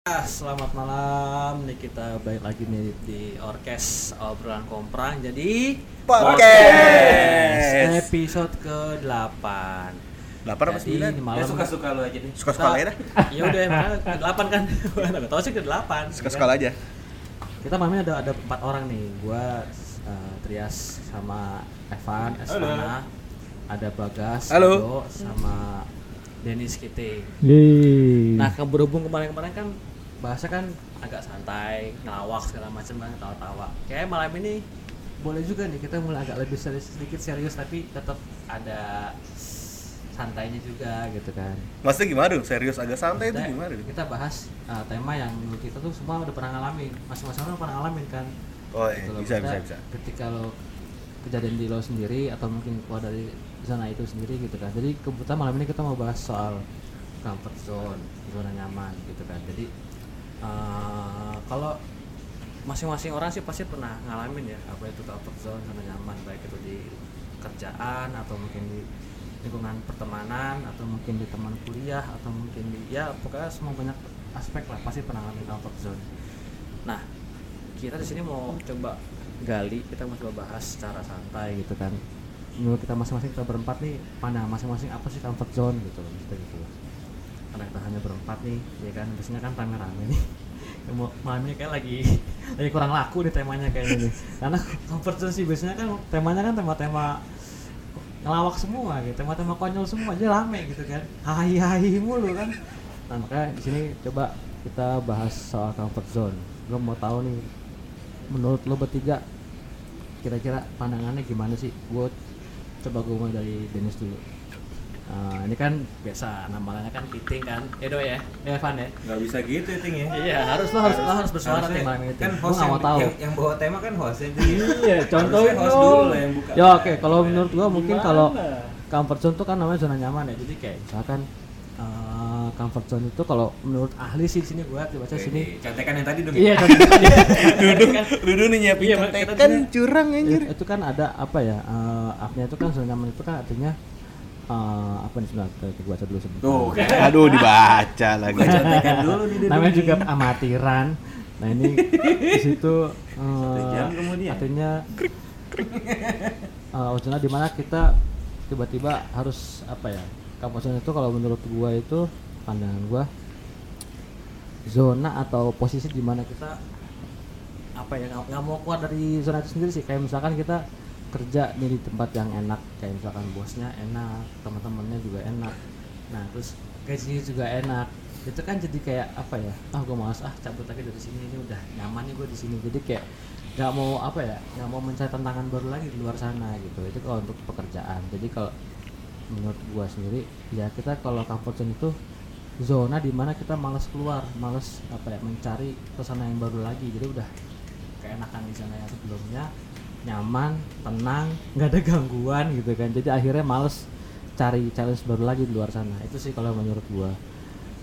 Ah, Selamat malam, nih kita balik lagi nih di Orkes Obrolan Komprang Jadi Podcast. episode ke-8 Delapan apa Jadi sembilan? ini Ya malam suka-suka lu aja deh. Suka-suka aja dah. Ya udah, makanya ke-8 kan Gak tau sih ke-8 Suka-suka aja. Kita malamnya ada ada empat orang nih Gua, eh, Trias, sama Evan, Esvana Ada Bagas, Halo. Edo, sama Denis Kiting Yeay. Nah, berhubung kemarin-kemarin kan bahasa kan agak santai, ngelawak segala macam kan, tawa-tawa. Kayak malam ini boleh juga nih kita mulai agak lebih serius, sedikit serius tapi tetap ada santainya juga gitu kan. Maksudnya gimana dong? Serius agak santai itu Kita- gimana? dong? Kita bahas uh, tema yang menurut kita tuh semua udah pernah ngalamin, masing-masing orang pernah ngalamin kan. Oh iya, Gitu bisa bisa bisa. Ketika lo kejadian di lo sendiri atau mungkin keluar dari zona itu sendiri gitu kan. Jadi kebetulan malam ini kita mau bahas soal comfort zone, zona nyaman gitu kan. Jadi eh, kalau masing-masing orang sih pasti pernah ngalamin ya apa itu comfort zone, zona nyaman baik itu di kerjaan atau mungkin di lingkungan pertemanan atau mungkin di teman kuliah atau mungkin di ya pokoknya semua banyak aspek lah pasti pernah ngalamin comfort zone. Nah, kita di sini mau coba gali, kita mau coba bahas secara santai gitu kan. Menurut kita masing-masing kita berempat nih, pandangan masing-masing apa sih comfort zone gitu maksudnya gitu kita hanya berempat nih, ya kan, biasanya kan Malam ini kayak lagi lagi kurang laku nih temanya kayaknya nih. Karena zone sih biasanya kan temanya kan tema-tema ngelawak semua gitu, tema-tema konyol semua aja rame gitu kan. Hai-hai mulu kan. Nah, makanya di sini coba kita bahas soal comfort zone. Lo mau tahu nih menurut lo bertiga kira-kira pandangannya gimana sih? Gue coba gue mulai dari Dennis dulu. Nah, ini kan biasa namanya kan Piting kan, Edo ya, ya Evan ya. Gak bisa gitu ya, Ting ya. Iya, harus lo harus lo harus bersuara nih malam ini. Kan. Gua host nggak yang, mau tahu. yang, yang bawa tema kan hostnya. Iya, contohin Harusnya host dulu lah yang buka. Ya oke, kalau menurut gua mungkin kalau comfort zone tuh kan namanya zona nyaman ya. Jadi kayak misalkan eh, comfort zone itu kalau menurut ahli sih di sini gua baca sini. Contekan yang tadi dong Iya, ya. contohnya tadi. Duduk, Kan- duduk nih nyiapin Iya, contekan sini- curang anjir. itu kan ada apa ya? eh artinya itu kan zona nyaman itu kan artinya eh, apa nih sebentar? Kita baca dulu sebentar. Tuh, kan. Aduh dibaca lagi. Dulu nih. namanya juga amatiran nah ini di situ eh, kemudian. artinya uh, zona di mana kita tiba-tiba harus apa ya kawasan itu kalau menurut gua itu pandangan gua zona atau posisi di mana kita apa ya nggak mau keluar dari zona itu sendiri sih kayak misalkan kita kerja nih di tempat yang enak. Kayak misalkan bosnya enak teman-temannya juga enak. Nah terus gajinya juga enak. Itu kan jadi kayak apa ya? Ah gue malas ah cabut lagi dari sini ini udah nyaman nih gue di sini. Jadi kayak nggak mau apa ya? Nggak mau mencari tantangan baru lagi di luar sana gitu. Itu kalau untuk pekerjaan. Jadi kalau menurut gua sendiri ya kita kalau comfort zone itu zona di mana kita malas keluar malas apa ya? Mencari suasana yang baru lagi. Jadi udah keenakan di sana yang sebelumnya nyaman tenang nggak ada gangguan gitu kan. Jadi akhirnya males cari challenge baru lagi di luar sana. Itu sih kalau menurut gua.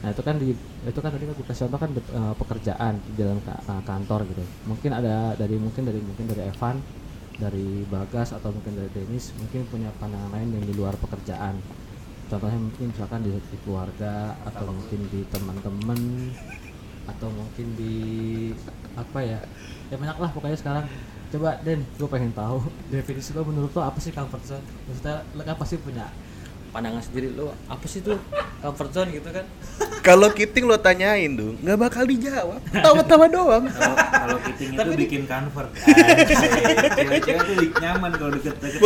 Nah itu kan di itu kan tadi kan gue kasih contoh kan eh, pekerjaan di dalam eh, kantor gitu. Mungkin ada dari mungkin dari mungkin dari Evan dari Bagas atau mungkin dari Denis mungkin punya pandangan lain yang di luar pekerjaan. Contohnya mungkin misalkan di, di keluarga atau mungkin di teman-teman atau mungkin di apa ya ya banyak lah pokoknya sekarang coba Den gue pengen tahu definisi lo menurut lo apa sih comfort zone? Maksudnya lo kan pasti punya pandangan sendiri lo apa sih tuh comfort zone gitu kan Kalau kiting lo tanyain dong, nggak bakal dijawab. Tawa-tawa doang. Kalau kiting itu Tapi di- bikin convert. Anjay. Cewek-cewek tuh nyaman kalau deket-deket.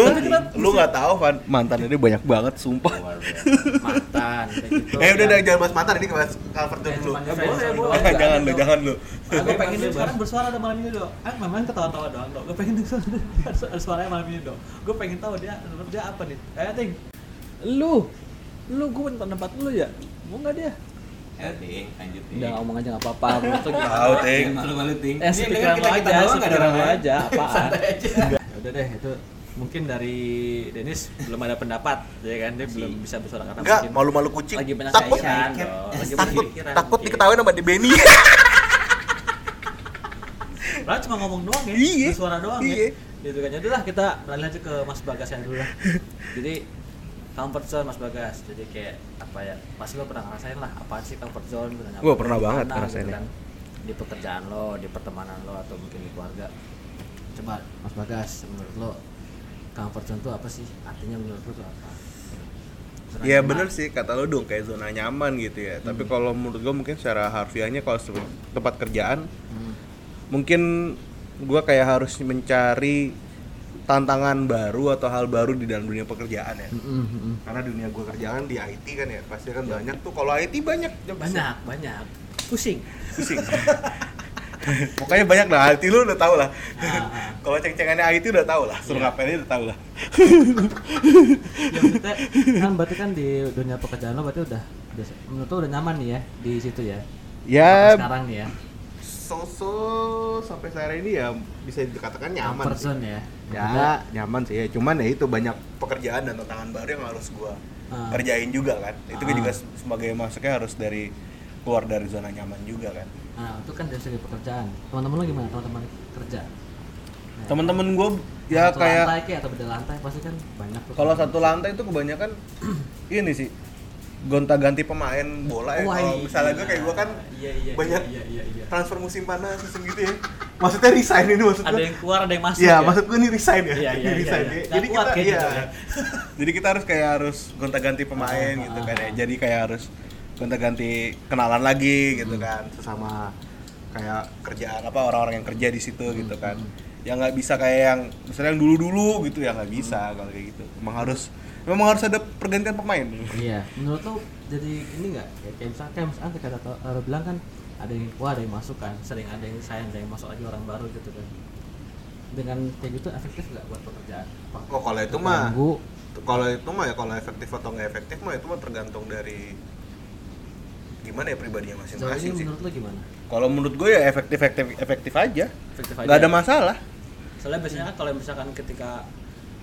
Lu nggak tahu Van, mantan ini banyak banget sumpah. Mantan gitu Eh udah udah jangan bahas mantan ini bahas comfort Eh, zone dulu. boleh. Nggak jangan lu, dong. jangan lu. gue pengen sekarang bersuara ada malam ini dong ah memang ketawa-tawa doang dong gue pengen suara suaranya malam ini dong gue pengen tahu dia dia apa nih eh ting lu lu gue minta pendapat lu ya mau nggak dia Ya, Ting, lanjut Ting. udah ngomong aja nggak apa-apa lu? Tahu, Ting. Jangan malu-malu, Ting. eh Ini sepikiran kan lo aja doang, nggak ada sepikiran orang lo aja apaan Santai aja. Ya udah deh itu mungkin dari Denis belum ada pendapat ya kan dia belum bisa bersuara karena Enggak, malu-malu kucing. lagi banyak Takut, dong lagi takut, pikiran takut diketawain sama di Benny. Lah cuma ngomong doang ya, Iya. bersuara doang Iya. ya. Gitu kan. Yaudah lah kita beralih aja ke Mas Bagas yang dulu lah. Jadi comfort zone Mas Bagas. Jadi kayak apa ya? Pasti lo pernah ngerasain lah apa sih comfort zone gitu. Gua pernah Di banget mana, ngerasainnya. kan. Di pekerjaan lo, di pertemanan lo atau mungkin di keluarga. Coba Mas Bagas menurut lo comfort zone itu apa sih? Artinya menurut lo itu apa? Zona Iya nyaman. bener sih kata lo dong kayak zona nyaman gitu ya. Tapi Hmm. kalau menurut gue mungkin secara harfiahnya kalau tempat kerjaan Hmm. mungkin gue kayak harus mencari tantangan baru atau hal baru di dalam dunia pekerjaan ya. Mm, mm, mm. Karena dunia gue kerjaan di IT kan ya pasti kan banyak tuh. Kalau IT banyak job Banyak, banyak. Pusing. pusing. Pokoknya banyak lah IT lu udah tau lah. Ah. Kalau ceng-cengannya IT udah tau lah. Suruh Iya. ngapain aja udah tau lah. ya maksudnya kan berarti kan di dunia pekerjaan lo berarti udah udah menurut lo udah nyaman nih ya di situ ya Ya Sampai sekarang nih ya so-so sampai saat ini ya bisa dikatakan nyaman. sih. zone ya Ya, nyaman sih ya. Cuman ya itu banyak pekerjaan dan tantangan baru yang harus gua Ah. kerjain juga kan. Itu Ah. juga se- sebagai masuknya harus dari keluar dari zona nyaman juga kan. nah itu kan dari segi pekerjaan teman-teman lo gimana teman-teman kerja Nah, Temen-temen gua ya satu kayak lantai kayak atau beda lantai pasti kan banyak kalau satu lantai itu kebanyakan ini sih gonta-ganti pemain bola ya. Wah, Kalau iya. misalnya gua kayak gua kan Iya, iya, banyak iya, iya, iya. transfer musim panas musim gitu ya. Maksudnya resign ini maksud ada gua. yang keluar ada yang masuk Iya, ya maksud gue ini resign ya. Iya, iya, Ini iya, resign iya. ya. Jadi kita kayak iya. gitu ya. Jadi kita harus kayak harus gonta-ganti pemain Ah, gitu ah, kan ya. ah. Jadi kayak harus gonta-ganti kenalan lagi gitu Hmm. kan sesama kayak kerjaan apa orang-orang yang kerja di situ gitu kan. hmm. Yang nggak bisa kayak yang misalnya yang dulu-dulu gitu ya nggak bisa Hmm. kalau kayak gitu. Memang harus memang harus ada pergantian pemain. iya menurut lo jadi ini nggak kayak, kayak misalkan kayak misalkan kata Taro bilang kan ada yang keluar ada yang masuk kan sering ada yang sayang ada yang masuk lagi orang baru gitu kan dengan kayak gitu efektif nggak buat pekerjaan Oh, kalau itu mah kalau itu mah ya kalau efektif atau nggak efektif mah itu mah tergantung dari gimana ya pribadinya masing-masing sih. menurut lo gimana Kalau menurut gue ya efektif efektif efektif aja. efektif Nggak ada masalah. soalnya biasanya kan kalau misalkan ketika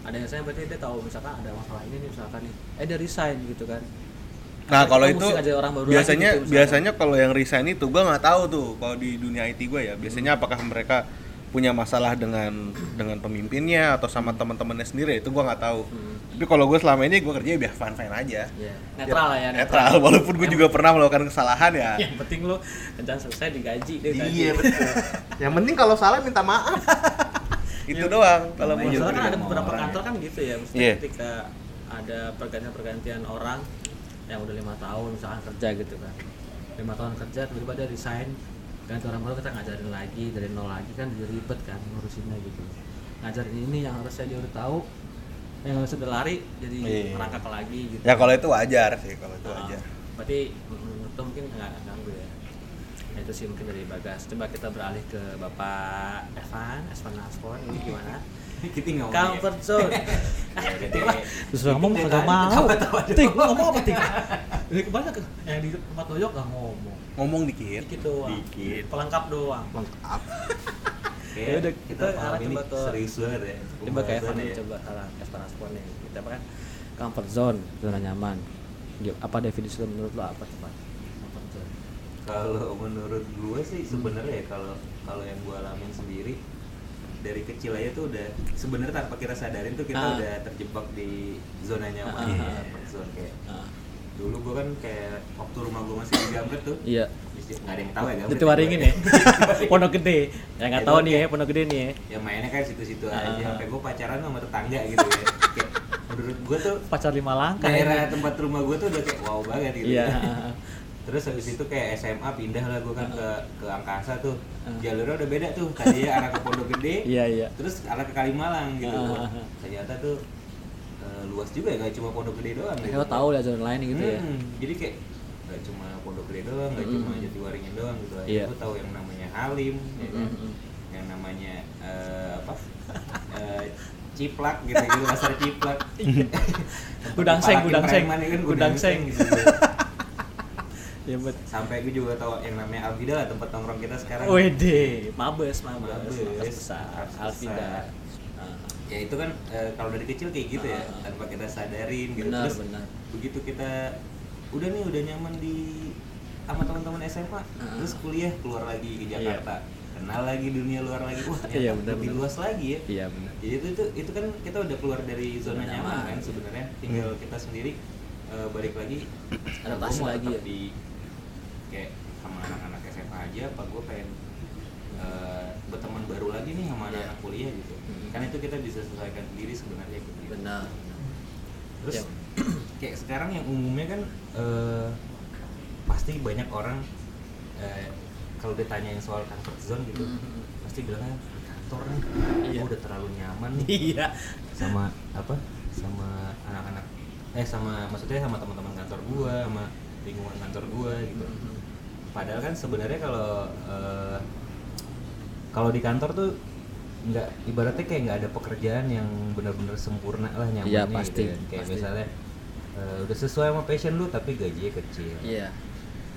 ada yang saya berarti dia tahu misalkan ada masalah ini nih misalkan nih eh dia resign gitu kan Nah Atau kalau itu orang baru biasanya gitu, misalkan. biasanya kalau yang resign itu gue nggak tahu tuh kalau di dunia IT gue ya biasanya apakah mereka punya masalah dengan dengan pemimpinnya atau sama teman-temannya sendiri itu gue nggak tahu. Hmm. Tapi kalau gue selama ini gue kerja biar fine fine aja. Iya. netral lah ya Netral. Walaupun gue juga pernah melakukan kesalahan ya. yang penting lo kerjaan selesai digaji deh Iya betul. yang penting kalau salah minta maaf. itu doang kalau menurut juga Soalnya kan ada beberapa kantor ya. kan gitu ya, mesti Iya. ketika ada pergantian-pergantian orang yang udah lima tahun misalkan kerja gitu kan, lima tahun kerja tiba-tiba dia resign, ganti orang baru kita ngajarin lagi dari nol lagi kan jadi ribet kan ngurusinnya gitu. Ngajarin ini yang harusnya dia udah tahu, yang harusnya udah lari jadi Iya. merangkak lagi gitu. Ya kalau itu wajar sih kalau itu Ah, wajar. Berarti menurut mungkin nggak nggak ganggu ya. Nah, itu sih mungkin dari Bagas. Coba kita beralih ke Bapak Evan, Evan Naspon. Ini gimana? Kita ngomong Comfort zone. Ya. Terus ngomong kagak tadi mau. doang. ngomong apa kemarin ke yang di tempat doyok gak ngomong. Ngomong dikit. Dikit doang. Dikit. Pelengkap doang. Lengkap. Kayak Ya udah, kita, arah ini coba ke- serius banget ya. Coba kayak Evan ya. coba salah Evan Naspon nih. Kita apa kan? Comfort zone, zona nyaman. Apa definisi lo menurut lo apa coba? Comfort zone. Kalau menurut gue sih sebenarnya ya kalau kalau yang gue alamin sendiri dari kecil aja tuh udah sebenarnya tanpa kita sadarin tuh kita Ah. udah terjebak di zona nyaman ya, ah, ah. comfort zone kayak Ah, dulu gue kan kayak waktu rumah gue masih di Gambret tuh Iya. di- nggak ada yang tahu ya Itu waringin ya. Pondok gede. Yang nggak Ya, tahu gua nih ya, kayak- pondok gede nih ya. ya mainnya kan situ-situ aja sampai gue pacaran sama tetangga gitu ya kayak menurut gue tuh Pacar lima langkah. daerah tempat rumah gue tuh udah kayak wow banget gitu Iya. ya. terus habis itu kayak SMA pindah lah gue kan ke ke Angkasa tuh jalurnya udah beda tuh tadi ya arah ke Pondok Gede Iya iya. terus arah ke Kalimalang gitu ternyata tuh eh, luas juga ya nggak cuma Pondok Gede doang gitu. Kita tahu lah zona lain gitu ya. Hmm, jadi kayak nggak cuma Pondok Gede doang nggak Mm. cuma Jatiwaringin doang gitu aja Iya. gue tahu yang namanya Halim ya kan? Mm, mm. yang namanya eh, apa Eh, ciplak gitu gitu pasar ciplak Gudang seng, gudang seng, ya kan, gudang seng. gitu Iya bet. sampai gue juga tahu yang namanya Alvida lah tempat nongkrong kita sekarang Wede, mabes, mabes, Mabes, mabes besar, Alvida. Ah, ya itu kan eh, kalau dari kecil kayak gitu ya Ah. tanpa kita sadarin gitu Benar, terus benar. begitu kita udah nih udah nyaman di sama teman-teman SMA Ah. terus kuliah keluar lagi ke Jakarta kenal lagi dunia luar lagi wah Iya, benar, lebih benar. luas lagi ya iya benar jadi itu, itu itu kan kita udah keluar dari zona nyaman kan sebenarnya tinggal kita sendiri eh, balik lagi Adaptasi lagi ya. di kayak sama anak-anak SMA aja apa gue pengen eh, berteman baru lagi nih sama Iya. anak-anak kuliah gitu Mhm. kan itu kita bisa sesuaikan diri sebenarnya gitu benar terus Ya. kayak sekarang yang umumnya kan eh, pasti banyak orang eh, kalau ditanyain soal comfort zone gitu Mhm. pasti bilangnya "Di kantor nih Iya. gua udah terlalu nyaman nih iya sama apa sama anak-anak eh sama maksudnya sama teman-teman kantor gua sama lingkungan kantor gua gitu Mhm. Padahal kan sebenarnya kalau eh, kalau di kantor tuh nggak ibaratnya kayak nggak ada pekerjaan yang benar-benar sempurna lah nyamannya gitu pasti, kan. kayak pasti. misalnya eh, udah sesuai sama passion lu tapi gajinya kecil iya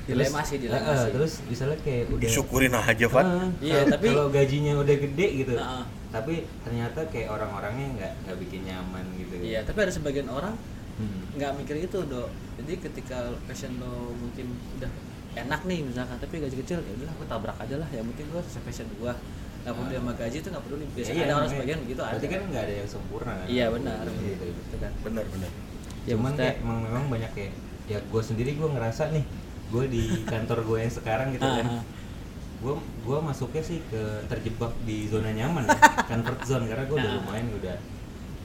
Terus- dilema sih dilema eh, sih terus misalnya kayak udah Disyukurin aja, Van. Ah, Iya, tapi- kalau gajinya udah gede gitu Heeh. tapi ternyata kayak orang-orangnya nggak nggak bikin nyaman gitu iya tapi ada sebagian orang Hmm. nggak mikir itu dok jadi ketika passion lo mungkin udah enak nih misalkan tapi gaji kecil ya udahlah gue tabrak aja lah. Yang penting gue passion gue nggak peduli sama gaji itu nggak peduli. Biasanya Iya, ada orang makanya- sebagian begitu berarti ada. kan nggak ada yang sempurna. Kan iya benar Gitu, gitu kan? Benar, benar. Ya, cuman kayak emang memang banyak kayak ya gue sendiri gue ngerasa nih gue di kantor gue yang sekarang gitu kan. Ah, ah. gue gue masuknya sih ke terjebak di zona nyaman ya comfort zone. Karena gue udah Ah. lumayan udah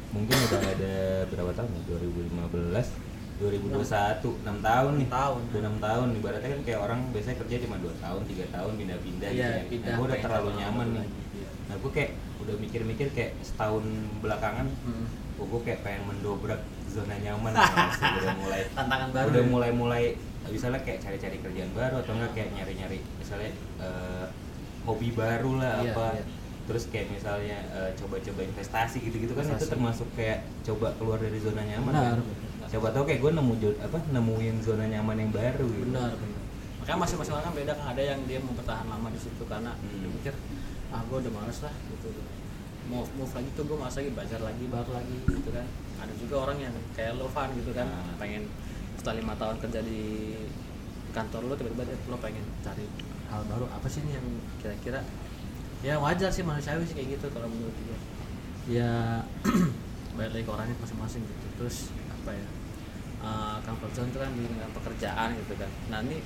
mungkin udah ada berapa tahun ya? 2015 2021 6 tahun nih Enam tahun. udah 6 tahun ibaratnya kan kayak orang biasanya kerja cuma 2 tahun 3 tahun pindah-pindah Iya, gitu ya. pindah, nah, gue udah terlalu nyaman nih iya. nah gue kayak udah mikir-mikir kayak setahun belakangan Hmm. oh, gue kayak pengen mendobrak zona nyaman udah mulai tantangan baru udah ya? mulai-mulai misalnya kayak cari-cari kerjaan baru atau enggak kayak nyari-nyari misalnya eh, hobi baru lah Iya, apa iya. terus kayak misalnya eh, coba-coba investasi gitu-gitu kan itu Investasi. termasuk kayak coba keluar dari zona nyaman Benar, kan? Coba tau kayak gue nemu apa nemuin zona nyaman yang baru gitu. Benar benar. Makanya masing-masing orang kan beda kan ada yang dia mau bertahan lama di situ karena Hmm. dia mikir ah gue udah males lah gitu. Mau move lagi tuh gue males lagi belajar lagi baru lagi gitu kan. Ada juga orang yang kayak lo Van gitu kan Nah. pengen setelah lima tahun kerja di kantor lo tiba-tiba lo pengen cari hal baru. Apa sih nih yang kira-kira ya wajar sih manusiawi sih kayak gitu kalau menurut gue ya balik lagi ke orangnya masing-masing gitu. Terus apa ya uh, comfort zone itu kan di dengan pekerjaan gitu kan nah ini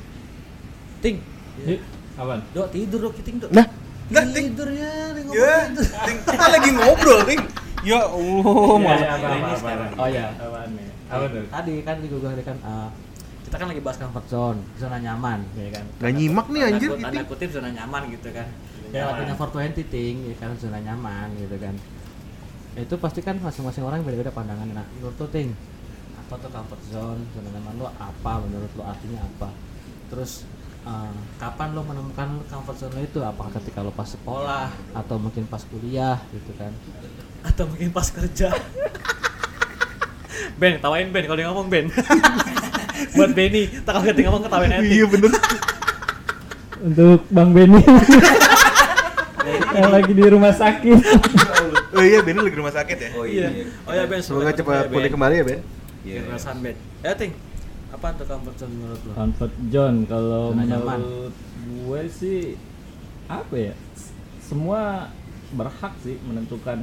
ting Ih, apaan? dok tidur dok ting dok Nah, nah, Ting. tidur ya nih Ya, ngomong tidur Ting, kita lagi ngobrol, Ting. Ya Allah, malah. iya, apa, ini apa, apa, sekarang. apa. Oh, iya. Apaan nih? Apa tuh? tadi kan di Google tadi kan uh, kita kan lagi bahas comfort zone zona nyaman ya kan Nggak nyimak nih, anjir, gitu. tanda kutip zona nyaman gitu kan ya lagunya 420 ting ya kan zona nyaman gitu kan itu pasti kan masing-masing orang beda-beda pandangan nah menurut ting apa tuh comfort zone zona nyaman lo apa menurut lo artinya apa terus uh, kapan lo menemukan comfort zone lo itu apakah ketika lo pas sekolah atau mungkin pas kuliah gitu kan atau mungkin pas kerja Ben, tawain Ben kalau dia ngomong Ben. Buat Benny, tak kalau dia ngomong ketawain aja. Iya bener. Untuk Bang Benny yang lagi di rumah sakit. Oh iya, Ben lagi di rumah sakit ya. oh Iya. iya Oh ya Ben, Semoga cepat pulih kembali ya, Ben. Iya. Kekerasan Ben. Ya Ting, apa tuh comfort zone menurut lo? Comfort John kalau menurut gue sih apa ya? Semua berhak sih menentukan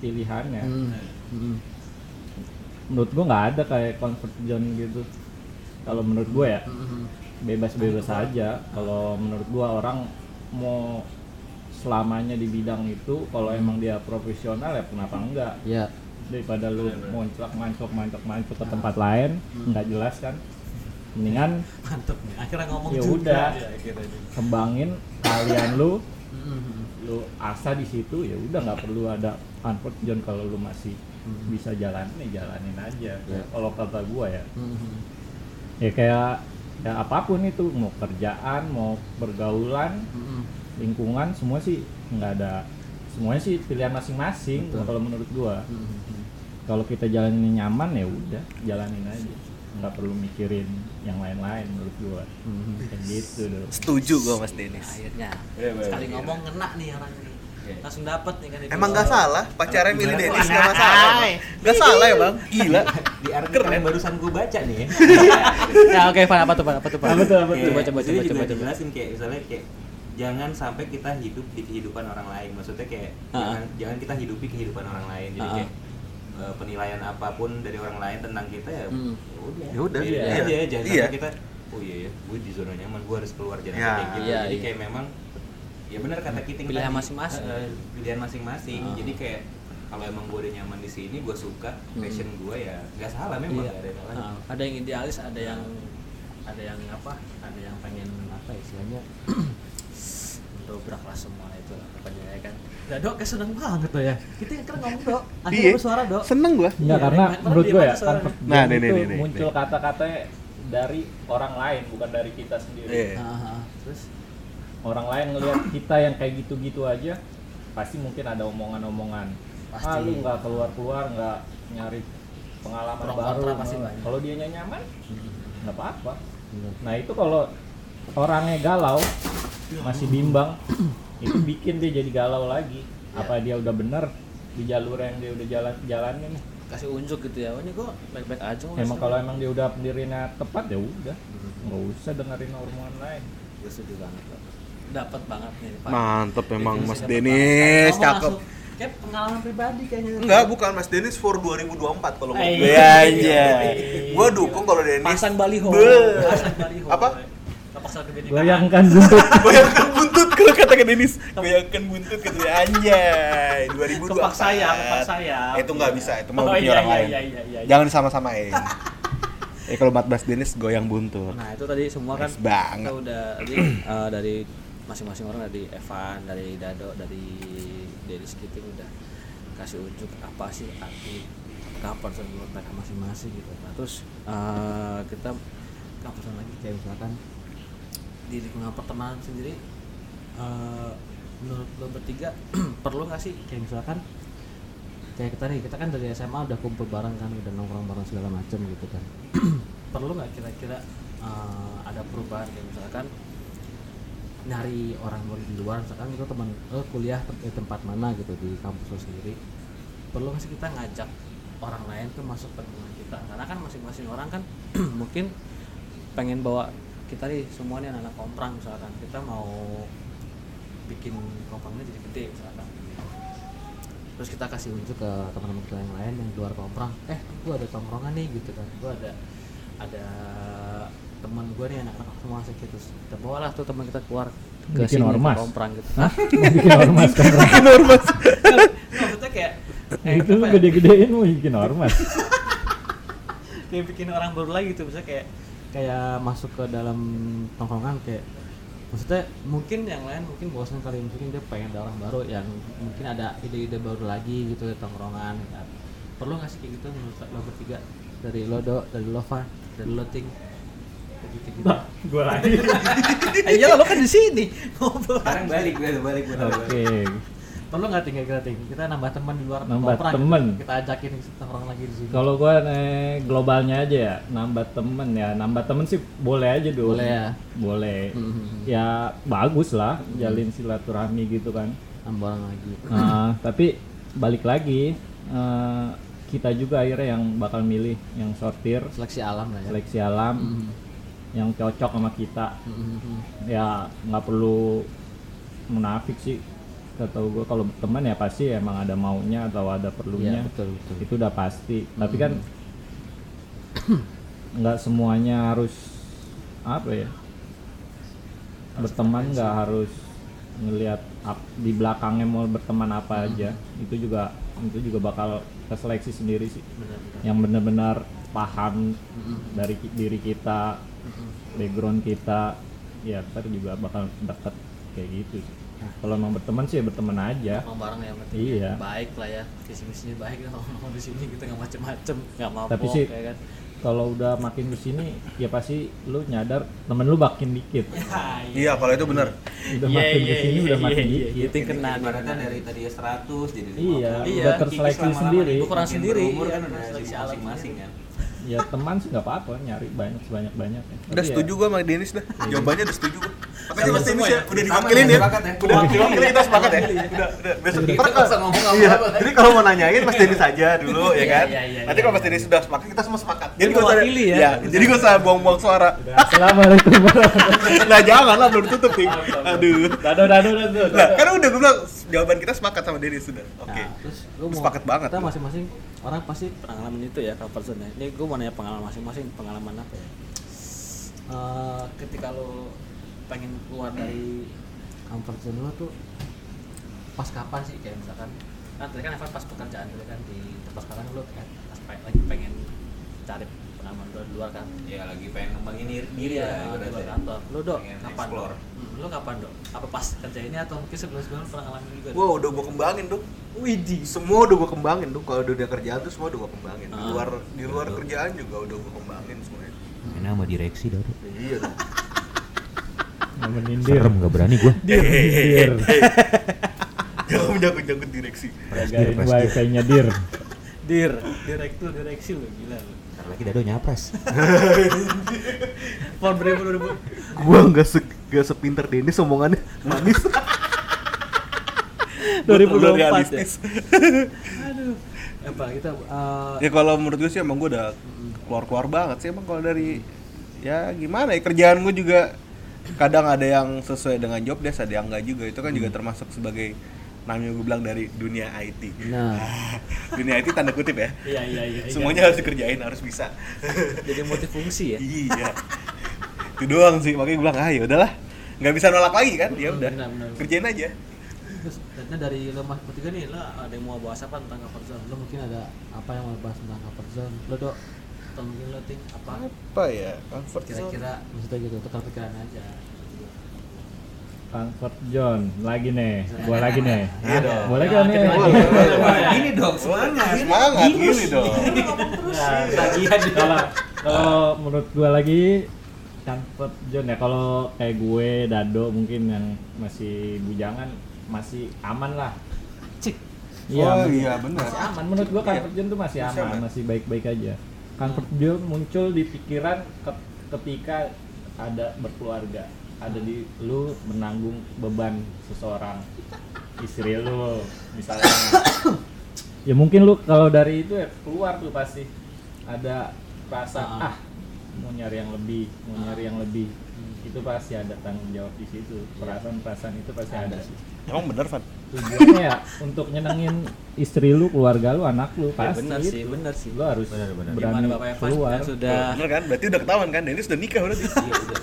pilihannya. Hmm. Hmm. Menurut gue nggak ada kayak comfort zone gitu. Kalau menurut gue ya Hmm. bebas-bebas aja. Kalau menurut gue orang mau selamanya di bidang itu, kalau emang dia profesional ya kenapa enggak? Ya. Daripada lu monclak mancok mancok mancok ke tempat lain nggak jelas kan mendingan Mantep nih. Akhirnya ngomong Ya udah. Ya, akhirnya. kembangin kalian lu Hmm. lu asa di situ ya udah nggak perlu ada comfort zone kalau lu masih Hmm. bisa jalan nih jalanin aja Ya. kalau kata gua ya Hmm. ya kayak ya apa pun itu mau kerjaan mau pergaulan Hmm. lingkungan semua sih nggak ada semuanya sih pilihan masing-masing kalau menurut gua Hmm. Kalau kita jalanin nyaman ya udah jalanin aja nggak perlu mikirin yang lain-lain menurut gua Hmm. kayak gitu dong Setuju gua Mas Denis. Akhirnya Iya, bener. sekali ngomong kena nih orang ini. Iya. Langsung dapat nih kan. Emang nggak salah, pacarnya milih? Denis nggak masalah. Nggak salah ya bang, gila. di artikel yang barusan gue baca nih ya ya oke Van apa tuh Van? Apa tuh Van? Apa tuh, apa tuh? Coba coba coba coba coba. dijelasin kayak misalnya kayak jangan sampai kita hidup di kehidupan orang lain maksudnya kayak jangan jangan kita hidupi kehidupan orang lain jadi kayak eh, penilaian apa pun dari orang lain tentang kita ya Hmm. udah Ya udah, iya. aja jangan Iya. sampai kita oh iya ya gue di zona nyaman gue harus keluar jangan Ya. kayak gitu Iya, jadi iya. kayak memang ya benar kata Kiting Pilihan tadi, masing-masing. eh, eh, pilihan masing-masing Ah. jadi kayak kalau emang gue udah nyaman di sini gue suka Hmm. passion gue ya nggak salah memang Iya. ada yang salah Nah, ada yang idealis, ada yang ada yang apa? Ada yang pengen apa ya istilahnya? Dobrak lah semua itu apanya ya kan. Ya dok, kayak seneng banget tuh ya. Kita kan ngomong dok, akhirnya Iya. bersuara dok. Seneng gua. Enggak Iya, karena karena menurut gue ya kan suara. Nah, nih, nih, itu nih, nih, muncul nih. kata-katanya dari orang lain bukan dari kita sendiri. Iya. Ah, ah, ah. Terus Orang lain ngelihat kita yang kayak gitu-gitu aja pasti mungkin ada omongan-omongan. Pasti. Ah lu nggak keluar-keluar nggak nyari pengalaman Pro baru. Kalau dia nyaman nggak apa-apa. Bener. Nah itu kalau orangnya galau masih bimbang itu bikin dia jadi galau lagi. Ya. Apa dia udah bener di jalur yang dia udah jalan jalanin? kasih unjuk gitu ya. Oh, ini kok baik-baik aja. Emang kalau emang dia udah pendirinya tepat ya udah nggak usah dengerin omongan lain. Gue setuju banget Dok. Dapat banget nih Pak. Mantep emang Definisi Mas Denis, banget. Ngomong cakep. Kayak pengalaman pribadi kayaknya. Enggak, bukan Mas Denis for 2024 kalau mau. Eh, Iya, iya. iya. Gua dukung kalau Denis. Pasang baliho. Pasang baliho. Apa? Pasang ke Goyangkan buntut. Goyangkan buntut kalau kata ke Denis. Goyangkan buntut gitu ya anjay. 2024. Kepak sayap, kepak sayap. Itu nggak bisa, itu mau Oh, iya, orang iya, lain. iya, iya, iya. Jangan sama-samain. Eh kalau 14 Denis goyang buntut. Nah itu tadi semua kan Nice banget. kita udah tadi eh, dari masing-masing orang dari Evan, dari Dado, dari Dennis Kiting udah kasih unjuk apa sih arti kapan menurut mereka masing-masing gitu. Nah terus eh, kita kapan lagi kayak misalkan di lingkungan pertemanan sendiri eh, menurut lo bertiga perlu nggak sih? Kayak misalkan kayak kita nih kita kan dari SMA udah kumpul bareng kan udah nongkrong bareng segala macem gitu kan. Perlu nggak kira-kira eh, ada perubahan? Kayak misalkan nyari orang di luar misalkan itu teman lo kuliah di tempat mana gitu di kampus lo sendiri. Perlu nggak sih kita ngajak orang lain tuh masuk ke lingkungan kita? Karena kan masing-masing orang kan mungkin pengen bawa kita nih semua nih anak-anak komprang misalkan kita mau bikin komprangnya jadi gede misalkan terus kita kasih unjuk ke teman-teman kita yang lain yang di luar komprang eh gua ada tongkrongan nih gitu kan gua ada ada teman gue nih anak-anak semua asik gitu kita bawa lah tuh teman kita keluar ke Bikin sini ke ormas. komprang gitu Hah? Bikin ormas kan? Bikin ormas. Maksudnya kayak Itu apa ya? gede-gedein mau bikin ormas. kayak bikin orang baru lagi gitu misalnya kayak kayak masuk ke dalam tongkrongan kayak maksudnya mungkin yang lain mungkin bosan kali mungkin dia pengen ada orang baru yang mungkin ada ide-ide baru lagi gitu di tongkrongan kan. perlu nggak sih kayak gitu menurut lo bertiga dari lo do dari lo Far dari lo ting gitu gitu gua lagi. iya lo kan di sini ngobrol sekarang balik gue balik gue Oke. Perlu nggak tinggal kita ting kita nambah teman di luar Nambah tongkrongan temen. gitu. kita ajakin tongkrong lagi di sini Kalau gua eh, globalnya aja ya, nambah temen ya, nambah temen sih boleh aja dulu. Boleh ya? Boleh. Mhm. Ya bagus lah, jalin silaturahmi gitu kan. nambah orang lagi Nah, tapi balik lagi eh, kita juga akhirnya yang bakal milih yang sortir seleksi alam lah ya seleksi alam Mhm. yang cocok sama kita. Mhm. Ya nggak perlu munafik sih. Ketahu gua kalau teman ya pasti emang ada maunya atau ada perlunya. Iya, betul betul itu udah pasti tapi kan Hmm. nggak semuanya harus apa ya berteman nggak harus ngelihat di belakangnya mau berteman apa Hmm. aja itu juga itu juga bakal keseleksi sendiri sih benar-benar yang benar-benar paham Mhm. dari diri kita Mhm. background kita ya ntar juga bakal deket kayak gitu sih. Nah. kalau emang berteman sih ya berteman aja ngomong bareng ya berarti Iya. baik lah ya visi misinya baik ya ngomong di sini kita nggak macem-macem nggak mabok Tapi sih- ya kan kalau udah makin ke sini ya pasti lu nyadar temen lu makin dikit Iya, kalau itu benar. udah Iya, makin iya, ke sini iya, udah iya, makin iya, dikit Itu kena ibaratnya dari tadi 100 jadi Iya, 50. udah terseleksi sendiri. Ukuran sendiri, berumur iya, kan udah seleksi masing-masing kan ya teman sih nggak apa-apa nyari banyak sebanyak banyak Udah setuju gua sama Denis dah. Jawabannya udah setuju gua. Makanya ini semua sih ya? udah diwakilin ya, ya. sepakat ya? Udah diwakilin kita sepakat ya. Udah, udah. Besok Kita ntar nggak usah ngomong Iya. apa-apa. Jadi kalau mau nanyain Mas Denny saja dulu ya Iya, kan. iya, iya, Nanti iya, kalau Mas iya. Denny sudah sepakat kita semua sepakat. Jadi usah mewakili ya. Iya, jadi nggak usah buang-buang suara. Assalamualaikum warahmatullahi Nah jangan lah belum tutup nih. Aduh. Dado dado dado. Nah, kan udah gue bilang jawaban kita sepakat sama Denny sudah. Oke. Nah, terus mau Sepakat banget Kita gua. masing-masing orang pasti pengalaman itu ya comfort zone. Ini gue mau nanya pengalaman masing-masing pengalaman apa ya? Eh, ketika lo pengen keluar dari comfort zone lo tuh pas kapan sih kayak misalkan kan tadi kan Evan pas pekerjaan gitu kan di tempat sekarang lo kayak pas lagi pengen cari pengalaman lo di luar kan ya lagi pengen ngembangin diri, Iya, lah di luar kantor lo dok Pengen kapan explore. Hmm, lo kapan dok apa pas kerja ini atau mungkin sebelum sebelum pernah ngalamin juga Dok? Wah, udah gue kembangin dong. Widih Semua udah gue kembangin dong. Kalau udah kerjaan tuh semua udah gue kembangin. Di Ah. luar di luar kerjaan juga udah gue kembangin semuanya. Ini sama direksi Dado. Iya dong. Nemenin dir. Serem nggak berani gua. Dir. Dir. Jangan menyangkut-nyangkut direksi. Jagain wifi-nya dir. dir direktur direksi lo gila lo Ntar lagi Dado nyapres. Pohon beribu ribu Gua nggak se nggak sepinter Dennis omongannya manis. 2024 realistis. aduh apa kita eh, ya kalau menurut gue sih emang gue udah keluar-keluar banget sih emang kalau dari ya gimana ya kerjaan gue juga kadang ada yang sesuai dengan job desk ada yang enggak juga. Itu kan juga termasuk sebagai namanya gue bilang dari dunia IT nah. Dunia IT tanda kutip ya. Iya iya iya iya. semuanya harus dikerjain harus bisa. Jadi multifungsi ya? Iya. Itu doang sih makanya gue bilang ah ya udahlah. Nggak bisa nolak lagi kan? Ya udah kerjain aja. Terus dari lo mas bertiga nih lo ada yang mau bahas apa tentang comfort zone? Lo mungkin ada apa yang mau bahas tentang zone? Lo dok atau mungkin lo ting apa? Apa ya? Comfort zone. kira-kira maksudnya gitu tukar pikiran aja? Comfort John lagi nih, gua lagi nih. Iya dong. Boleh gak nih? Gini. dong, semangat. semangat gini dong. Nah, Tagihan juga. kalau kalau menurut gua lagi comfort zone ya. Kalau kayak gue Dado mungkin yang masih bujangan masih aman lah. Cik. Oh masih- iya benar. masih aman. Menurut gua comfort zone tuh masih aman. masih baik-baik aja comfort zone muncul di pikiran ke- ketika ada berkeluarga. Ada di lu menanggung beban seseorang istri lu misalnya. Ya mungkin lu kalau dari itu ya keluar tuh pasti. Ada rasa Ah. ah mau nyari yang lebih mau nyari yang lebih. Itu pasti ada tanggung jawab di situ. Perasaan-perasaan itu pasti ada, sih. Emang bener Van tujuannya ya untuk nyenengin istri lu keluarga lu anak lu ya pasti benar itu. sih benar sih lu harus Benar, benar. berani gimana bapak Evan keluar yang sudah bener kan berarti udah ketahuan kan Dennis udah nikah berarti Iya udah.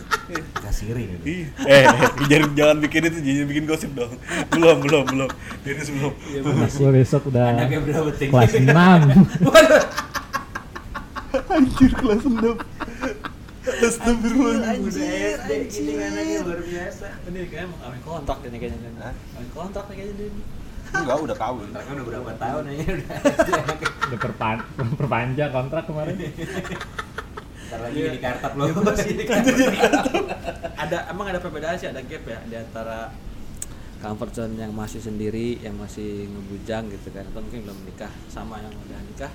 Kasiri nih. Iya. Eh, eh, jangan jangan bikin itu, jangan bikin gosip dong. Belum, belum, belum. Dennis belum. Iya, benar besok udah Anaknya berapa tinggi? kelas 6 Anjir kelas 6. Astagfirullahaladzim. Udah SD gini anaknya luar biasa. ini kayaknya mau kawin kontrak ini kayaknya kan Hah? kawin kontrak nih kayaknya dia Enggak, udah kawin. Anaknya udah berapa tahun aja udah SD anaknya. udah perpan perpanjang kontrak kemarin Ntar lagi jadi kartap lo. Iya, ada emang ada perbedaan sih ada gap ya di antara comfort zone yang masih sendiri yang masih ngebujang gitu kan atau mungkin belum menikah sama yang udah nikah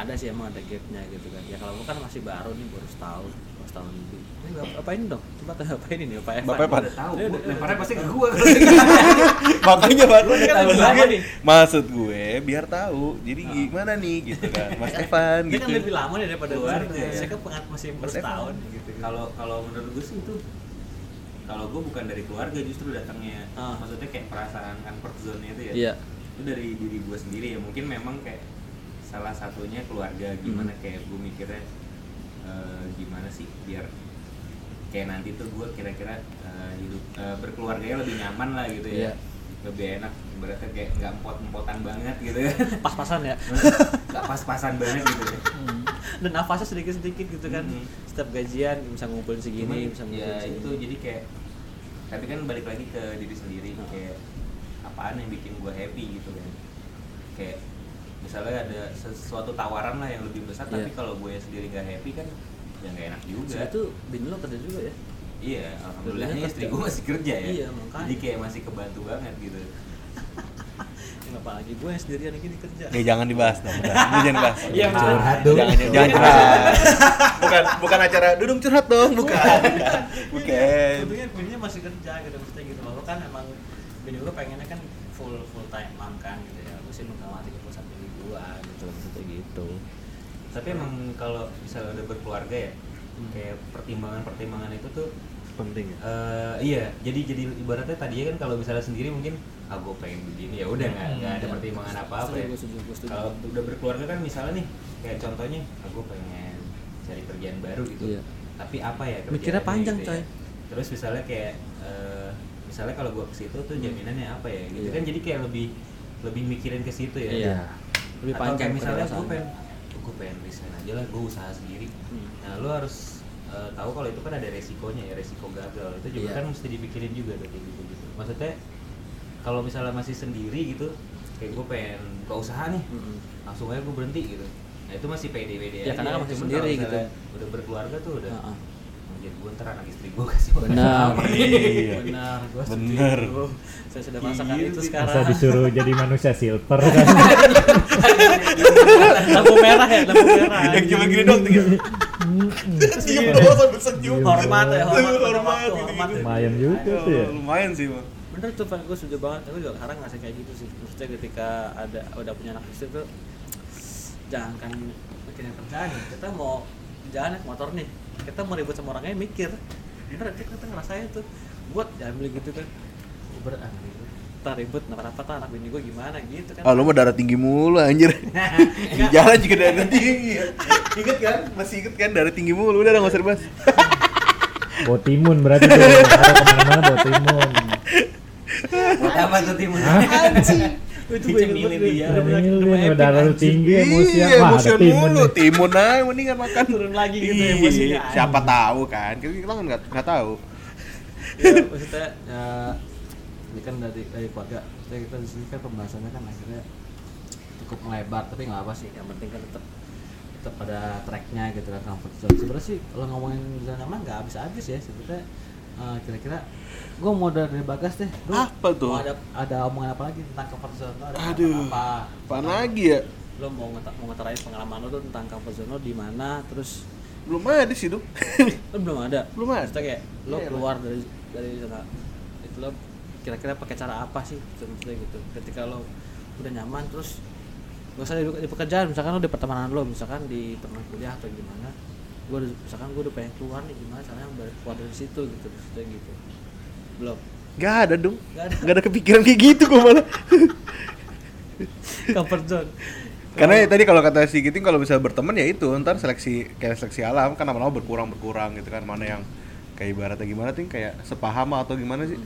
ada sih emang ada gapnya gitu kan ya kalau kan masih baru nih baru setahun baru setahun lebih ini bapak apa ini dong coba tanya apa ini nih bapak Evan Bapak Evan. Udah tahu, lemparnya pasti ke gua Makanya Pak, udah tahu gue, nih. maksud gue biar tahu. Jadi gimana nih gitu kan, Mas Evan dia gitu. kan lebih lama nih daripada gua. iya. saya kan pengat masih baru setahun gitu kan. kalau kalau menurut gue sih itu kalau gue bukan dari keluarga justru datangnya Ah. maksudnya kayak perasaan comfort zone itu ya iya itu dari diri gue sendiri ya mungkin memang kayak salah satunya keluarga gimana Hmm. kayak gue mikirnya eh, gimana sih biar kayak nanti tuh gue kira-kira eh, hidup eh, berkeluarganya lebih nyaman lah gitu ya Iya. lebih enak berarti kayak nggak empot-empotan banget gitu ya pas-pasan ya nggak pas-pasan banget gitu ya dan nafasnya sedikit-sedikit gitu kan Mhm. setiap gajian bisa ngumpulin segini Cuman, bisa ya ngumpulin segini itu jadi kayak tapi kan balik lagi ke diri sendiri Hmm. kayak apaan yang bikin gue happy gitu kan kayak misalnya ada sesuatu tawaran lah yang lebih besar tapi Iya. kalau gue sendiri nggak happy kan ya nggak enak juga Sebenarnya tuh bini lo kerja juga ya iya alhamdulillahnya istri gue masih kerja ya Iya, makanya. jadi kayak masih kebantu banget gitu apalagi gue yang sendirian gini kerja Ya jangan dibahas dong. udah. Jangan dibahas. Iya, Jangan, curhat dong. Jangan, jangan, jangan curhat. bukan bukan acara dudung curhat dong, bukan. Bukan. Untungnya bininya masih kerja gitu maksudnya gitu loh kan emang bini gue pengennya kan full full time mom kan gitu ya gue sih mengamati gitu loh maksudnya gitu Tapi emang kalau misalnya udah berkeluarga ya, kayak pertimbangan-pertimbangan itu tuh penting ya eh iya, jadi jadi ibaratnya tadinya kan kalau misalnya sendiri mungkin ah gue pengen begini ya udah nggak nggak ada pertimbangan ya. Setuju, gue setuju. Kalau udah berkeluarga kan misalnya nih kayak contohnya ah gue pengen cari kerjaan baru gitu. Iya. Tapi apa ya Mikirnya kerjaannya panjang, gitu coy. ya. Terus misalnya kayak eh, misalnya kalau gue ke situ tuh jaminannya apa ya gitu Iya. kan jadi kayak lebih lebih mikirin ke situ ya. Iya. Lebih Atau panjang kayak misalnya gue pengen gue pengen resign aja lah gue usaha sendiri Hmm. nah lo harus eh, tahu kalau itu kan ada resikonya ya resiko gagal itu juga Iya. kan mesti dipikirin juga tuh kayak gitu gitu maksudnya kalau misalnya masih sendiri gitu kayak gue pengen buka usaha nih Mm-mm. langsung aja gue berhenti gitu nah itu masih pede pede Ya, karena kan masih sendiri gitu. udah berkeluarga tuh udah Heeh. Jadi gue ntar anak istri gue kasih makan benar. Iya. benar gue Benar. saya sudah merasakan Iya, itu sekarang Masa disuruh jadi manusia silver kan? lampu merah ya lampu merah Yang cuma gini doang tuh. ya. Senyum doang sambil senyum. hormat ya hormat Hormat, gitu, gitu. Lumayan juga tuh ya. Lumayan sih, Bang. bener tuh Pak gue setuju banget aku juga sekarang ngasih kayak gitu sih maksudnya ketika ada udah punya anak istri tuh jangan kan mikirin kerjaan ya. kita mau jalan naik motor nih kita mau ribut sama orangnya mikir bener kita, kita ngerasain tuh buat jangan beli gitu kan Uber ah gitu ntar ribut kenapa apa anak bini gue gimana gitu kan Ah, lu mah darah tinggi mulu anjir. Di jalan juga darah tinggi. Ingat kan? Masih inget kan darah tinggi mulu. Udah enggak usah dibahas. Bawa timun berarti tuh. Ada ke mana-mana bawa timun. buat apa tuh timun itu banget dia. Ini epic, darah lu tinggi emosi Iya, emosian timun mulu. Timun aja mendingan makan. Turun lagi gitu Iya, emosinya, Siapa anjing. tahu kan? Kita kan nggak tahu. ya, maksudnya ya ini kan dari dari keluarga maksudnya kita di sini kan pembahasannya kan akhirnya cukup melebar tapi nggak apa sih yang penting kan tetap tetap pada tracknya gitu kan comfort zone sebenarnya sih kalau ngomongin zona nyaman nggak habis habis ya sebetulnya eh, kira-kira gue mau dari bagas deh Lu Apa tuh? ada ada omongan apa lagi tentang comfort zone ada Aduh. apa Apaan lagi ya? lo mau ngeta- mau pengalaman lo tuh tentang comfort zone lo di mana terus Belum ada sih, Duk. lo belum ada Belum ada. Maksudnya kayak lo Iya, keluar dari dari zona itu lo kira-kira pakai cara apa sih maksudnya gitu ketika lo udah nyaman terus gak usah di, di pekerjaan misalkan lo di pertemanan lo misalkan di teman kuliah atau gimana gue misalkan gue udah pengen keluar nih gimana caranya keluar dari situ gitu maksudnya gitu belum Gak ada dong. Nggak ada. Gak ada kepikiran kayak gitu gue malah. comfort zone Karena ya tadi kalau kata si Giting kalau bisa berteman ya itu ntar seleksi kayak seleksi alam kan lama-lama berkurang berkurang gitu kan mana yang kayak ibaratnya gimana tuh kayak sepaham atau gimana sih?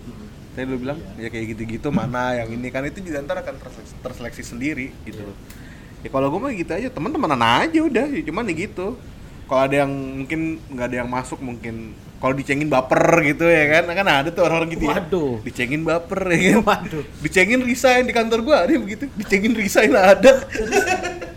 Tadi lu bilang ya kayak gitu-gitu mana yang ini kan itu juga ntar akan terseleksi, terseleksi sendiri gitu loh. Ya kalau gue mah gitu aja teman-temanan aja udah ya cuman ya gitu. Kalau ada yang mungkin nggak ada yang masuk mungkin kalau dicengin baper gitu ya kan kan ada tuh orang-orang gitu ya. Waduh. Dicengin baper ya kan. Waduh. Dicengin resign di kantor gua ada yang begitu. Dicengin resign ada.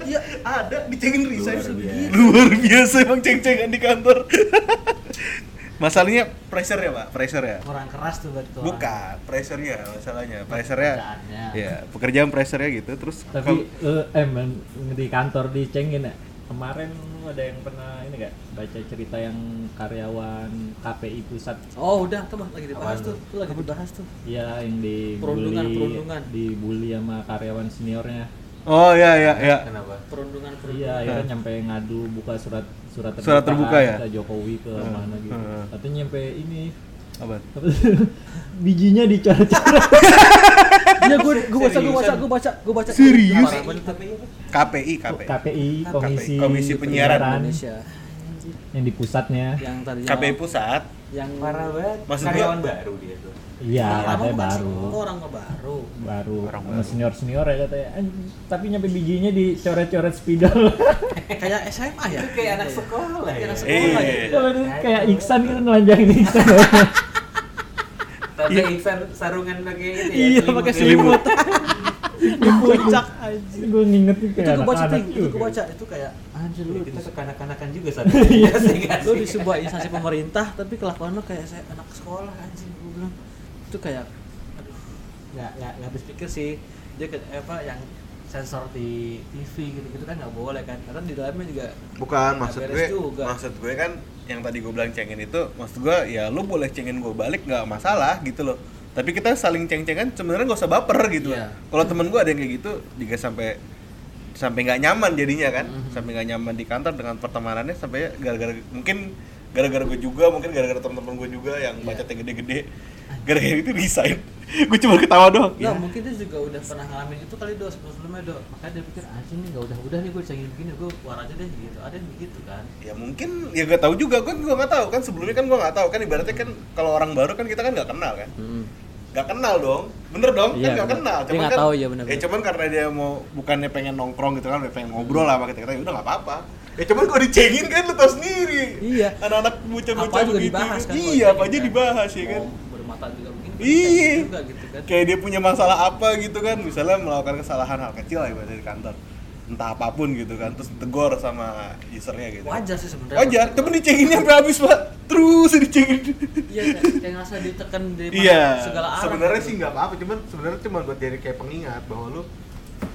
Iya, ada dicengin resign. Luar biasa. Luar biasa emang ceng-cengan di kantor. Masalahnya pressure ya, Pak. Pressure ya. kurang keras tuh berarti. Bukan, pressure-nya masalahnya. Pressure-nya. Pekerjaannya. Ya, pekerjaan pressure-nya gitu. Terus Tapi lu eh men, di kantor dicengin ya. Kemarin lu ada yang pernah ini gak baca cerita yang karyawan KPI pusat. Oh udah tuh Bang, lagi dibahas Apaan tuh. tuh? Lagi dibahas tuh. Ya yang dibully Perundungan, perundungan. dibully sama karyawan seniornya. Oh, ya ya ya. kenapa? Perundungan iya perundungan akhirnya nyampe ngadu buka surat surat terbuka, Surat terbuka ya? ke Jokowi ke Hmm, mana gitu. hmm. katanya nyampe ini Apa? bijinya dicoret-coret Iya gue gue baca gue baca gue baca gue baca. Serius? KPI, KPI. KPI komisi Komisi Penyiaran Indonesia yang di pusatnya yang tadi KPI pusat. yang parah banget Maksud karyawan baru dia tuh iya bukan baru orang baru. baru Orang baru. senior senior ya katanya "Anj- tapi nyampe bijinya dicoret-coret spidol Kayak SMA ya? itu kayak anak sekolah Kayak ya anak sekolah gitu. Kalau itu kayak Iksan kan nelanjangin Iksan tapi Iksan sarungan pakai itu ya Iya, pakai selimut. Di puncak anjing. gue nginget Itu kayak gue baca itu gue baca itu kayak anjir lu kita kekanak-kanakan juga saat Iya. Sih lu di sebuah instansi pemerintah tapi kelakuan lu kayak saya anak sekolah anjing gue bilang. Itu kayak aduh. Nggak nggak nggak habis pikir sih. Dia ke apa yang sensor di TV gitu-gitu kan nggak boleh kan. Karena di dalamnya juga bukan maksud gue juga. maksud gue kan yang tadi gue bilang cengin itu maksud gue ya lu boleh cengin gue balik nggak masalah gitu loh tapi kita saling ceng-cengan sebenarnya nggak usah baper gitu. Iya. kalau temen gue ada yang kayak gitu juga sampai sampai nggak nyaman jadinya kan Mhm. sampai nggak nyaman di kantor dengan pertemanannya sampai gara-gara mungkin gara-gara gue juga mungkin gara-gara teman-teman gue juga yang Iya. bacotnya gede-gede gara-gara itu resign. Gue cuma ketawa doang. Nggak, Ya. mungkin dia juga udah pernah ngalamin itu kali sebelum sebelumnya do makanya dia pikir anjing nih nggak udah udah nih gue cengin begini gue keluar aja deh gitu. Ada yang begitu kan? Ya mungkin ya gak tahu juga. Gue gue nggak tahu kan? Sebelumnya kan gue nggak tahu. Kan ibaratnya kan kalau orang baru kan kita kan nggak kenal kan? Nggak kenal dong. Bener dong Iya, kan nggak bener. kenal. Dia nggak kan tahu, iya, bener, ya bener. cuman karena dia mau bukannya pengen nongkrong gitu kan pengen ngobrol lah sama kita kita ya udah nggak apa-apa. Ya cuman kalau dicengin kan lu tau sendiri. Iya. anak-anak bocah-bocah begitu. dibahas kan iya apa aja kan. dibahas ya kan? Mau bermata juga mungkin Iya. juga gitu kan kayak dia punya masalah apa gitu kan misalnya melakukan kesalahan hal kecil lah ibaratnya di kantor entah apa pun gitu kan terus tegur sama usernya gitu wajar sih sebenarnya wajar tapi dicenginnya sampai habis pak terus dicengin iya kayak, ngerasa ditekan dari mana- Iya, segala arah sebenarnya gitu. sih nggak apa-apa, cuman sebenarnya cuma buat jadi kayak pengingat bahwa lu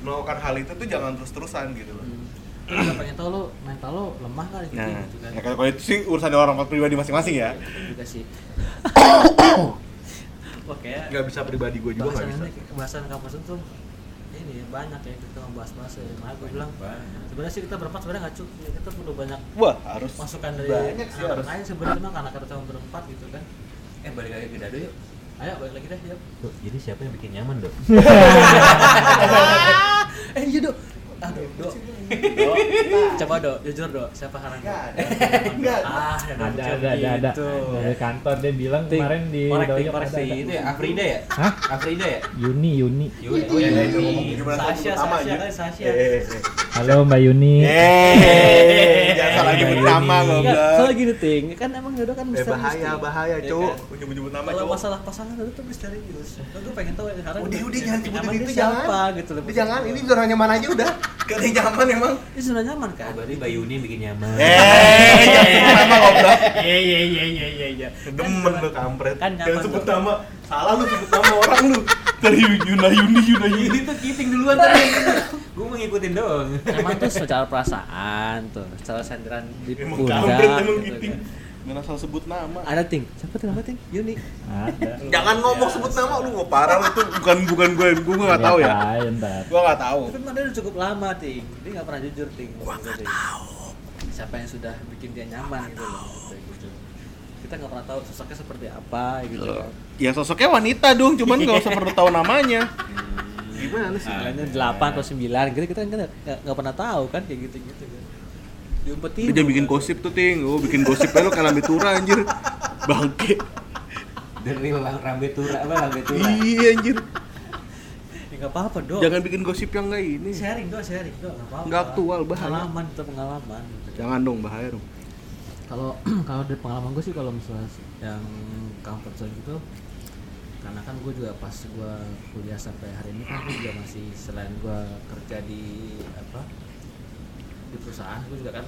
melakukan hal itu tuh jangan terus-terusan gitu loh. Hmm. Nggak pengen tahu lo mental lo lemah kali gitu, Nah, gitu kan ya kalau itu sih urusan orang pribadi masing-masing ya. Itu juga sih Wah kayak Nggak bisa pribadi gue juga nggak bisa. ini bahasan kampus itu ini ya, banyak ya kita ngebahas bahas ya makanya gue bilang Banyak. sebenarnya sih kita berempat sebenarnya nggak cukup ya, kita perlu banyak Wah harus masukan dari banyak sih harus. lain sebenarnya cuma karena kita cuma berempat gitu kan Eh balik lagi ke dado yuk. ayo balik lagi deh yuk Tuh, jadi siapa yang bikin nyaman dong? eh iya dok aduh dok dok coba dok jujur dok siapa haram Nggak ada. Nggak Nggak ah ada ada ada ada gitu. dari kantor dia bilang kemarin di Korek, Doyok korek ada, si ada. itu ya, Afrida ya? Hah? Afrida ya? Yuni Yuni Yuni. Oh iya, Yuni. itu Sasha, Sasha, kan, Sasha. Eh, eh, eh. halo Mbak Yuni jangan salah nyebut nama Enggak, goblok. soalnya gini ting kan emang Dodo kan Eh bahaya bahaya Iya cowok. kan? Nyebut-nyebut nama kalau masalah pasangan Dodo tuh misterius Dodo tuh pengen tahu ya sekarang Udah udah yang jangan dia itu siapa jangan. gitu loh jangan ini zona nyaman aja udah. Gak ada yang nyaman emang. ini sudah nyaman kan Oh, berarti Mbak Yuni yang bikin nyaman. Eh, nama goblok. iya iya iya iya iya iya Demen lu kampret. Kan Jangan sebut nama. Salah lu sebut nama orang lu. Dari Yuna Yuni Yuna Yuni. Ini tuh kiting duluan tadi. Gue mau ngikutin doang. nyaman tuh secara perasaan tuh secara senderan di Emang pundak kampret emang gitu gitu. Kan. Gak asal sebut nama. ada ting. Siapa tuh nama ting? Yuni. Ada. Jangan ngomong sebut nama lu mau parah lu tuh bukan bukan gue gue nggak tahu ya. Liatain, ntar. Gue nggak tahu. tapi emang dia udah cukup lama ting. Dia nggak pernah jujur ting. Gua nggak tahu. siapa yang sudah bikin dia nyaman gitu loh gitu. Kita nggak pernah tahu sosoknya seperti apa gitu Ya sosoknya wanita dong, cuman nggak usah perlu tahu namanya. Gimana sih? Kalian delapan atau sembilan. Gitu kita kan nggak nggak pernah tahu kan kayak gitu gitu kan diumpetin Dia jangan bikin gosip tuh ting, oh bikin gosip lu kan lambe tura anjir, bangke. Dari lang rambe tura apa rambe tura. Iya anjir, ya nggak apa-apa dong jangan bikin gosip yang nggak ini. sharing dong sharing dong nggak apa-apa Nggak aktual, bahaya. pengalaman itu pengalaman Jangan dong bahaya dong. kalau kalau dari pengalaman gue sih kalau misalnya yang comfort zone gitu karena kan gue juga pas gue kuliah sampai hari ini kan gue juga masih selain gue kerja di apa di perusahaan gue juga kan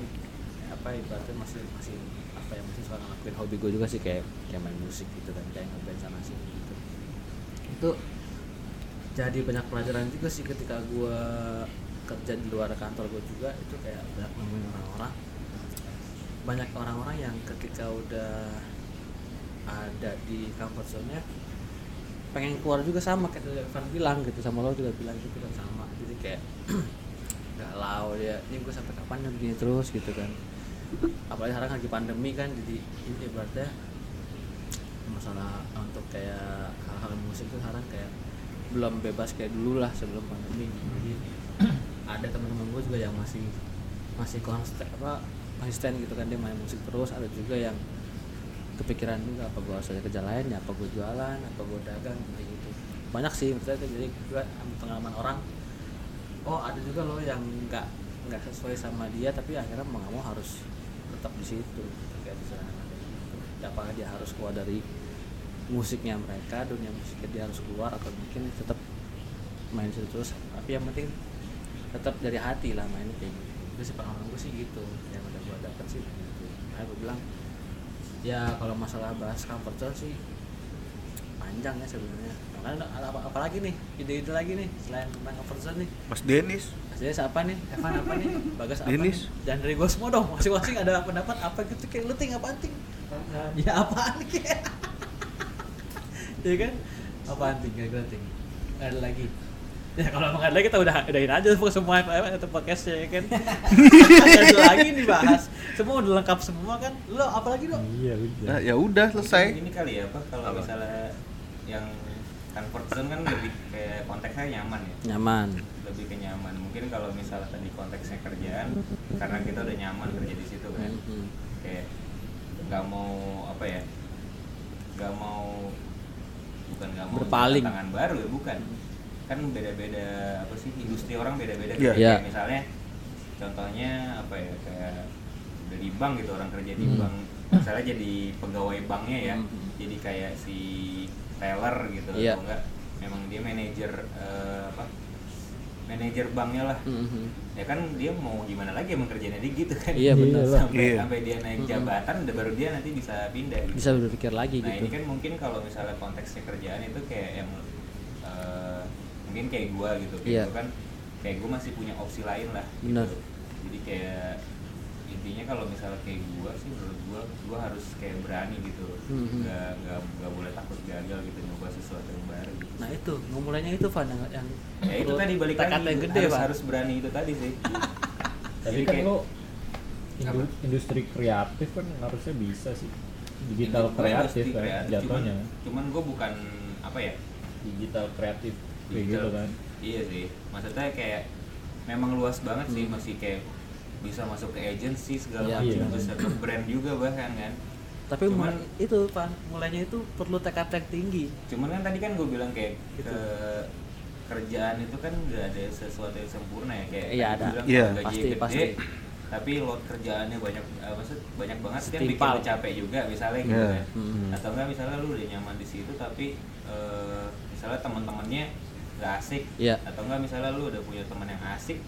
apa ibaratnya masih masih apa ya masih suka ngelakuin hobi gue juga sih kayak kayak main musik gitu kan kayak ngeband sana sini gitu. Itu jadi banyak pelajaran juga sih ketika gue kerja di luar kantor gue juga itu kayak banyak nemuin orang-orang. Banyak orang-orang yang ketika udah ada di comfort zone-nya pengen keluar juga sama kayak Evan bilang gitu sama lo juga bilang gitu kan sama. Jadi kayak galau ya ini gue sampai kapan ya begini terus? Gitu kan. Apalagi sekarang lagi pandemi kan jadi ini ibaratnya masalah untuk kayak hal-hal musik tuh sekarang kayak belum bebas kayak dulu lah sebelum pandemi. Jadi ada teman-teman gue juga yang masih masih konsisten apa konsisten gitu kan dia main musik terus. Ada juga yang kepikiran juga apa gue harus kerja lain ya? Apa gue jualan? Apa gue dagang? Gitu. Banyak sih maksudnya jadi gue pengalaman orang oh ada juga loh yang nggak nggak sesuai sama dia tapi akhirnya mau mau harus tetap di situ gitu, kayak gitu. apakah dia harus keluar dari musiknya mereka dunia musiknya dia harus keluar atau mungkin tetap main situ terus. Tapi yang penting tetap dari hati lah mainnya kayak gitu. Itu sih pengalaman gue sih gitu yang udah gue dapet sih gitu. Makanya gue bilang ya kalau masalah bahas zone sih panjang ya sebenarnya ada apa, apa lagi nih ide-ide lagi nih selain tentang comfort zone nih Mas Denis Saya siapa nih? Evan apa nih? Bagas apa Denis. nih? Dan dari gue semua dong, masing-masing ada pendapat apa gitu kayak lu ting apaan ting? Ya apaan kayak? Iya kan? Apaan ting? Kayak gue ting. Nggak Ada lagi. Ya kalau emang nggak ada lagi kita udah udahin aja semua semua atau podcastnya ya kan. Ada lagi dibahas. Semua udah lengkap semua kan. Lo apalagi dong? Iya udah. Nah, ya udah selesai Ini kali ya apa kalau Apa? misalnya yang comfort zone kan lebih kayak konteksnya nyaman ya. Nyaman. lebih ke nyaman mungkin kalau misalnya tadi konteksnya kerjaan karena kita udah nyaman kerja di situ kan Mhm. kayak nggak mau apa ya nggak mau bukan nggak mau Berpaling. tantangan baru ya bukan kan beda-beda apa sih industri orang beda-beda Iya. Kayak Iya. misalnya contohnya apa ya kayak dari bank gitu orang kerja di Hmm. bank misalnya jadi pegawai banknya ya Hmm. jadi kayak si teller gitu Iya. atau enggak memang dia manajer eh, apa manajer banknya lah Mhm. ya kan dia mau gimana lagi emang kerjanya dia gitu kan Iya benar. Sampai Iya. sampai dia naik Mm-mm. jabatan udah baru dia nanti bisa pindah gitu. Bisa berpikir lagi nah gitu. ini kan mungkin kalau misalnya konteksnya kerjaan itu kayak yang eh, mungkin kayak gua gitu kayak Iya. gua kan kayak gua masih punya opsi lain lah Benar. gitu. jadi kayak intinya kalau misalnya kayak gua sih menurut gua gua harus kayak berani gitu Mhm. nggak nggak nggak boleh takut gagal gitu nyoba sesuatu yang baru gitu Nah itu memulainya itu Van yang, yang ya itu tadi balik lagi yang gede harus, harus berani itu tadi sih Tapi kan kayak- lo indu- industri kreatif kan harusnya bisa sih. Digital gua kreatif kan kreatif, jatuhnya. cuman, cuman gue bukan apa ya Digital kreatif kayak digital. gitu kan. iya sih maksudnya kayak memang luas banget sih Hmm. masih kayak bisa masuk ke agency segala Iya, macam iya. bisa ke brand juga bahkan kan Tapi Cuman- itu Van, mulainya itu perlu tekad yang tinggi. cuman kan tadi kan gue bilang kayak Gitu. ke kerjaan itu kan gak ada sesuatu yang sempurna ya kayak Iya, ada. Iya. gaji Pasti, gede pasti. tapi load kerjaannya banyak eh, maksud banyak banget kan bikin capek juga misalnya gitu Iya. kan Hmm. atau enggak misalnya lu udah nyaman di situ tapi eh, misalnya teman-temannya gak asik Iya. atau enggak misalnya lu udah punya teman yang asik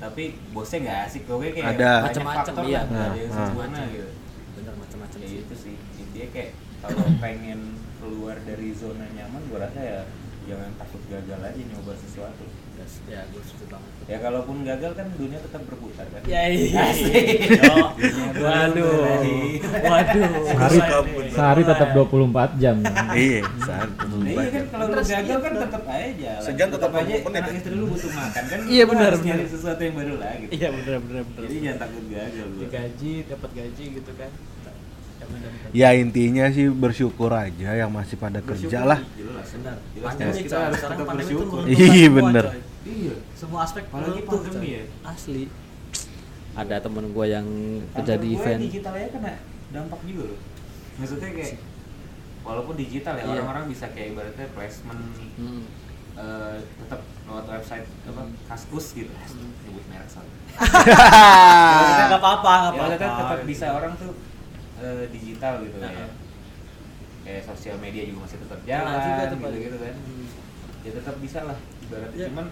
tapi bosnya gak asik pokoknya kayak Ada. Macam-macam, iya. lah nggak ada yang Nah, gitu. Bener macam-macam ya itu sih. Intinya kayak kalau pengen keluar dari zona nyaman gua rasa ya jangan takut gagal aja nyoba sesuatu Ya, gue setuju banget. ya kalaupun gagal kan dunia tetap berputar kan Ya iya. Oh, waduh. Waduh. Sehari, sehari tetap 24 jam. iya saat Nah, iya kan kalau lu gagal iya kan tetap aja jalan. Sejam tetap aja 20 menit anak istri lu butuh makan kan. Iya, bener. nyari sesuatu yang baru lah gitu. Iya bener bener bener. Jadi jangan takut gagal digaji, dapat gaji gitu kan. Ya ya intinya sih bersyukur aja yang masih pada kerja Bersyukur lah sih, Jelas. Benar. Jelas kita harus tetap bersyukur. Iya, bener. coy. Iya. Semua aspek Apalagi pandemi ya. Asli. Ada temen gue yang kerja di event. digital aja kena dampak juga loh. Maksudnya kayak walaupun digital ya Iya. orang-orang bisa kayak ibaratnya placement Hmm. eh, tetap lewat website apa Hmm. kaskus gitu Hmm. nyebut merek sorry Ya, nggak apa-apa, nggak ya, apa-apa. tetap bisa orang tuh eh, digital gitu Nah. ya kayak sosial media juga masih tetap jalan juga tuh, gitu gitu kan Hmm. ya tetap bisa lah ibaratnya Iya. cuman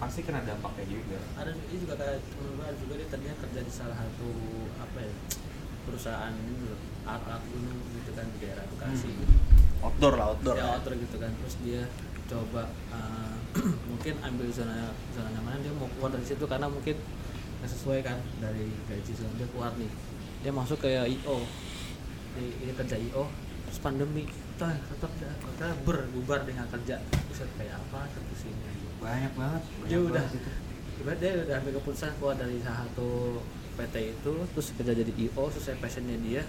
pasti kena dampaknya juga. Ada ini juga kayak ada juga dia tadinya kerja di salah satu apa ya perusahaan ini loh alat-alat gunung gitu kan di daerah Bekasi. Hmm. outdoor lah outdoor ya outdoor gitu kan. Terus dia coba uh, mungkin ambil zona zona nyaman dia mau keluar dari situ karena mungkin nggak sesuai kan dari gaji zona. Dia keluar nih dia masuk ke IO di, dia kerja IO terus pandemi. Tetap dah akhirnya berbubar dengan kerja. Bisa kayak apa terus ini banyak banget dia udah. ibarat dia udah ambil keputusan keluar dari salah satu PT itu terus kerja jadi IO sesuai passionnya dia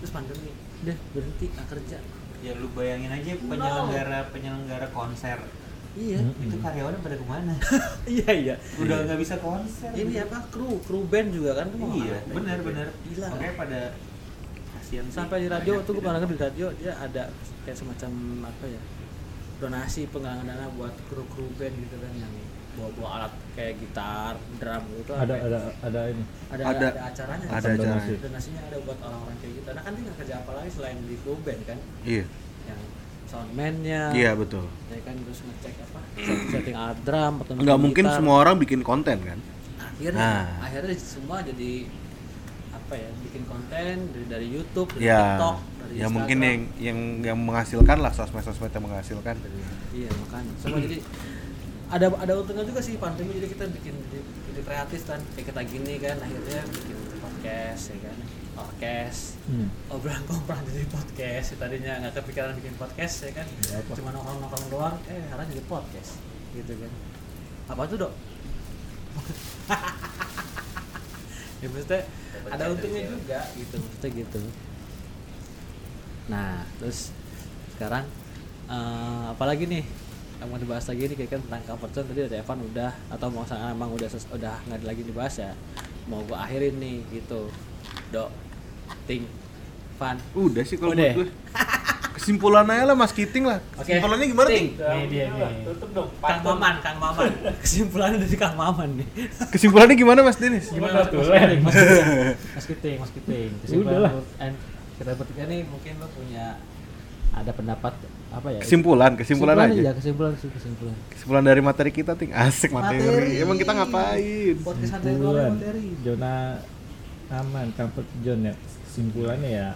terus pandemi. Dia berhenti nggak kerja. Ya lu bayangin aja penyelenggara penyelenggara konser. Iya. Hmm. itu karyawannya pada ke mana? Iya iya. Udah nggak bisa konser. Ini apa kru kru band juga kan? Mau iya benar benar. Gila. Makanya pada kasihan sih. sampai di radio Banyak tuh gue pernah di radio dia ada kayak semacam apa ya donasi penggalangan dana buat kru kru band gitu kan yang bawa bawa alat kayak gitar drum gitu Ada ada ada ini. ada, Ada. ada, acaranya Ada acaranya. donasi. donasinya ada buat orang-orang kayak gitu nah kan dia nggak kerja apa lagi selain di kru band kan iya yang soundman-nya iya betul ya kan terus ngecek apa set- setting alat drum atau nggak mungkin gitar. semua orang bikin konten kan akhirnya Nah. akhirnya semua jadi apa ya bikin konten dari, dari YouTube dari Ya. TikTok dari ya mungkin yang yang yang menghasilkan lah sosmed-sosmed yang menghasilkan. Iya makanya. Sama jadi ada ada untungnya juga sih pandemi jadi kita bikin jadi, jadi kreatif kan. Kayak kita gini kan akhirnya bikin podcast ya kan. Orkes Hmm. obrolan komprak jadi podcast. Tadinya nggak kepikiran bikin podcast ya kan. Ya, apa? cuma nongkrong nongkrong doang eh sekarang jadi podcast gitu kan. Apa tuh dok? Ya maksudnya ada untungnya juga gitu. Maksudnya gitu. Nah terus sekarang eh, apalagi nih yang mau dibahas lagi nih kayak kan tentang comfort zone. Tadi ada Evan udah atau mau misalnya emang udah ses- udah nggak ada lagi dibahas ya? Mau gua akhirin nih gitu. Dok ting Van. Udah sih kalau Udah. menurut gue kesimpulan aja lah mas Kiting lah Oke. kesimpulannya gimana Ting. ting Nih dia nih. Tutup dong. Kang Maman Kang Maman kesimpulannya dari Kang Maman nih kesimpulannya gimana mas Denis Gimana Mas- tuh, Mas? Kiting, Mas Kiting, Mas Kiting, Mas Kiting. Kesimpulan lah. menurut- and kita bertiga nih mungkin lo punya ada pendapat apa ya? kesimpulan kesimpulan aja Ya kesimpulan sih kesimpulan. kesimpulan dari materi kita ting asik materi, Materi. emang kita ngapain Podcast santai doang Kesimpulan, materi. zona aman, comfort zone ya. Kesimpulannya ya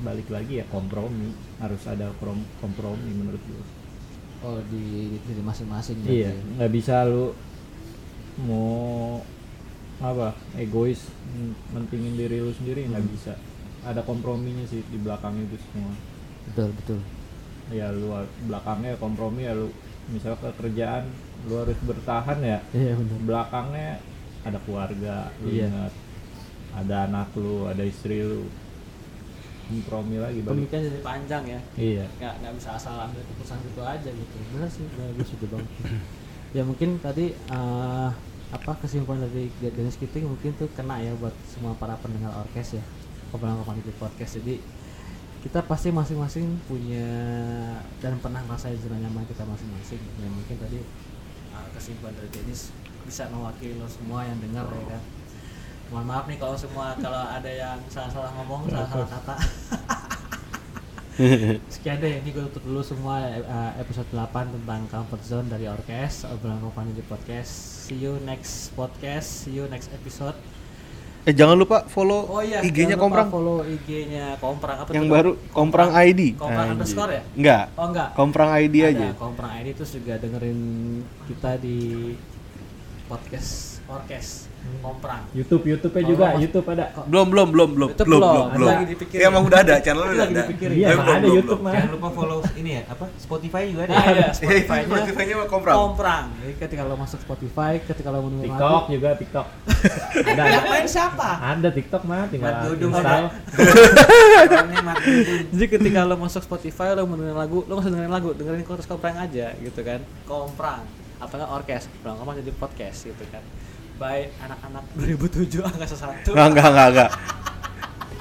balik lagi ya kompromi harus ada kompromi menurut gue. Oh di di masing-masing. Iya, berarti. nggak bisa lu mau apa egois men- mentingin diri lu sendiri nggak Hmm. bisa. Ada komprominya sih di belakang itu semua. Betul betul. Ya lu belakangnya kompromi ya lu misal ke kerjaan lu harus bertahan ya. Iya benar. Belakangnya ada keluarga, lu Iya. ingat. Ada anak lu, ada istri lu. Kompromi lagi. Pemikiran jadi panjang ya. Iya. nggak nggak bisa asal ambil keputusan gitu aja gitu benar sih bagus itu bang ya mungkin tadi eh, apa kesimpulan dari Dennis Kiting mungkin tuh kena ya buat semua para pendengar orkes ya obrolan di podcast jadi kita pasti masing-masing punya dan pernah ngerasain zona nyaman kita masing-masing ya mungkin tadi eh, kesimpulan dari Dennis bisa mewakili lo semua yang dengar ya kan mohon maaf nih kalau semua kalau ada yang salah-salah ngomong salah-salah kata Sekian deh, ini gue tutup dulu semua eh, episode 8 tentang comfort zone dari Orkes, obrolan kompani di podcast. See you next podcast, see you next episode. eh jangan lupa follow Oh iya, IG-nya Komprang follow IG-nya Komprang apa yang baru Komprang ID Komprang Anjir. underscore ya? enggak Oh enggak. Komprang ID Ada aja Komprang ID terus juga dengerin kita di podcast Orkes Komprang. YouTube, YouTube-nya Kalau juga, YouTube ada. belum belum belum belum belum belum, belum lagi dipikirin. ya emang udah ada channel Itu udah lagi ada dipikirin. Iya, ada YouTube mah. Jangan lupa follow ini ya, apa? Spotify juga ada. Ada Iya, Spotify-nya. Spotify-nya mah Komprang Komprang. Jadi ketika lo masuk Spotify, ketika lo mendengar TikTok juga TikTok. ada, Yang main siapa? Ada TikTok mah tinggal install. Jadi ketika lo masuk Spotify lo mau dengerin lagu, lo nggak usah dengerin lagu, dengerin chorus komprang aja gitu kan. Komprang nggak orkes, bilang kamu jadi podcast gitu kan. By anak-anak 2007 angka sesuatu. Enggak, enggak, enggak, enggak.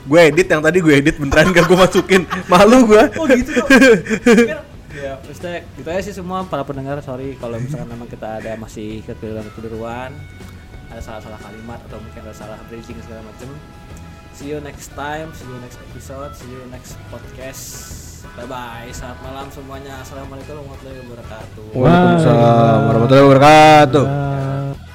Gue edit yang tadi gue edit beneran gak gue masukin. Malu gue. Oh gitu dong. ya, maksudnya gitu aja sih semua para pendengar sorry kalau misalkan memang kita ada masih kekeliruan-kekeliruan ada salah-salah kalimat atau mungkin ada salah bridging segala macam see you next time see you next episode see you next podcast bye bye selamat malam semuanya assalamualaikum warahmatullahi wabarakatuh Waalaikumsalam warahmatullahi wabarakatuh. Bye.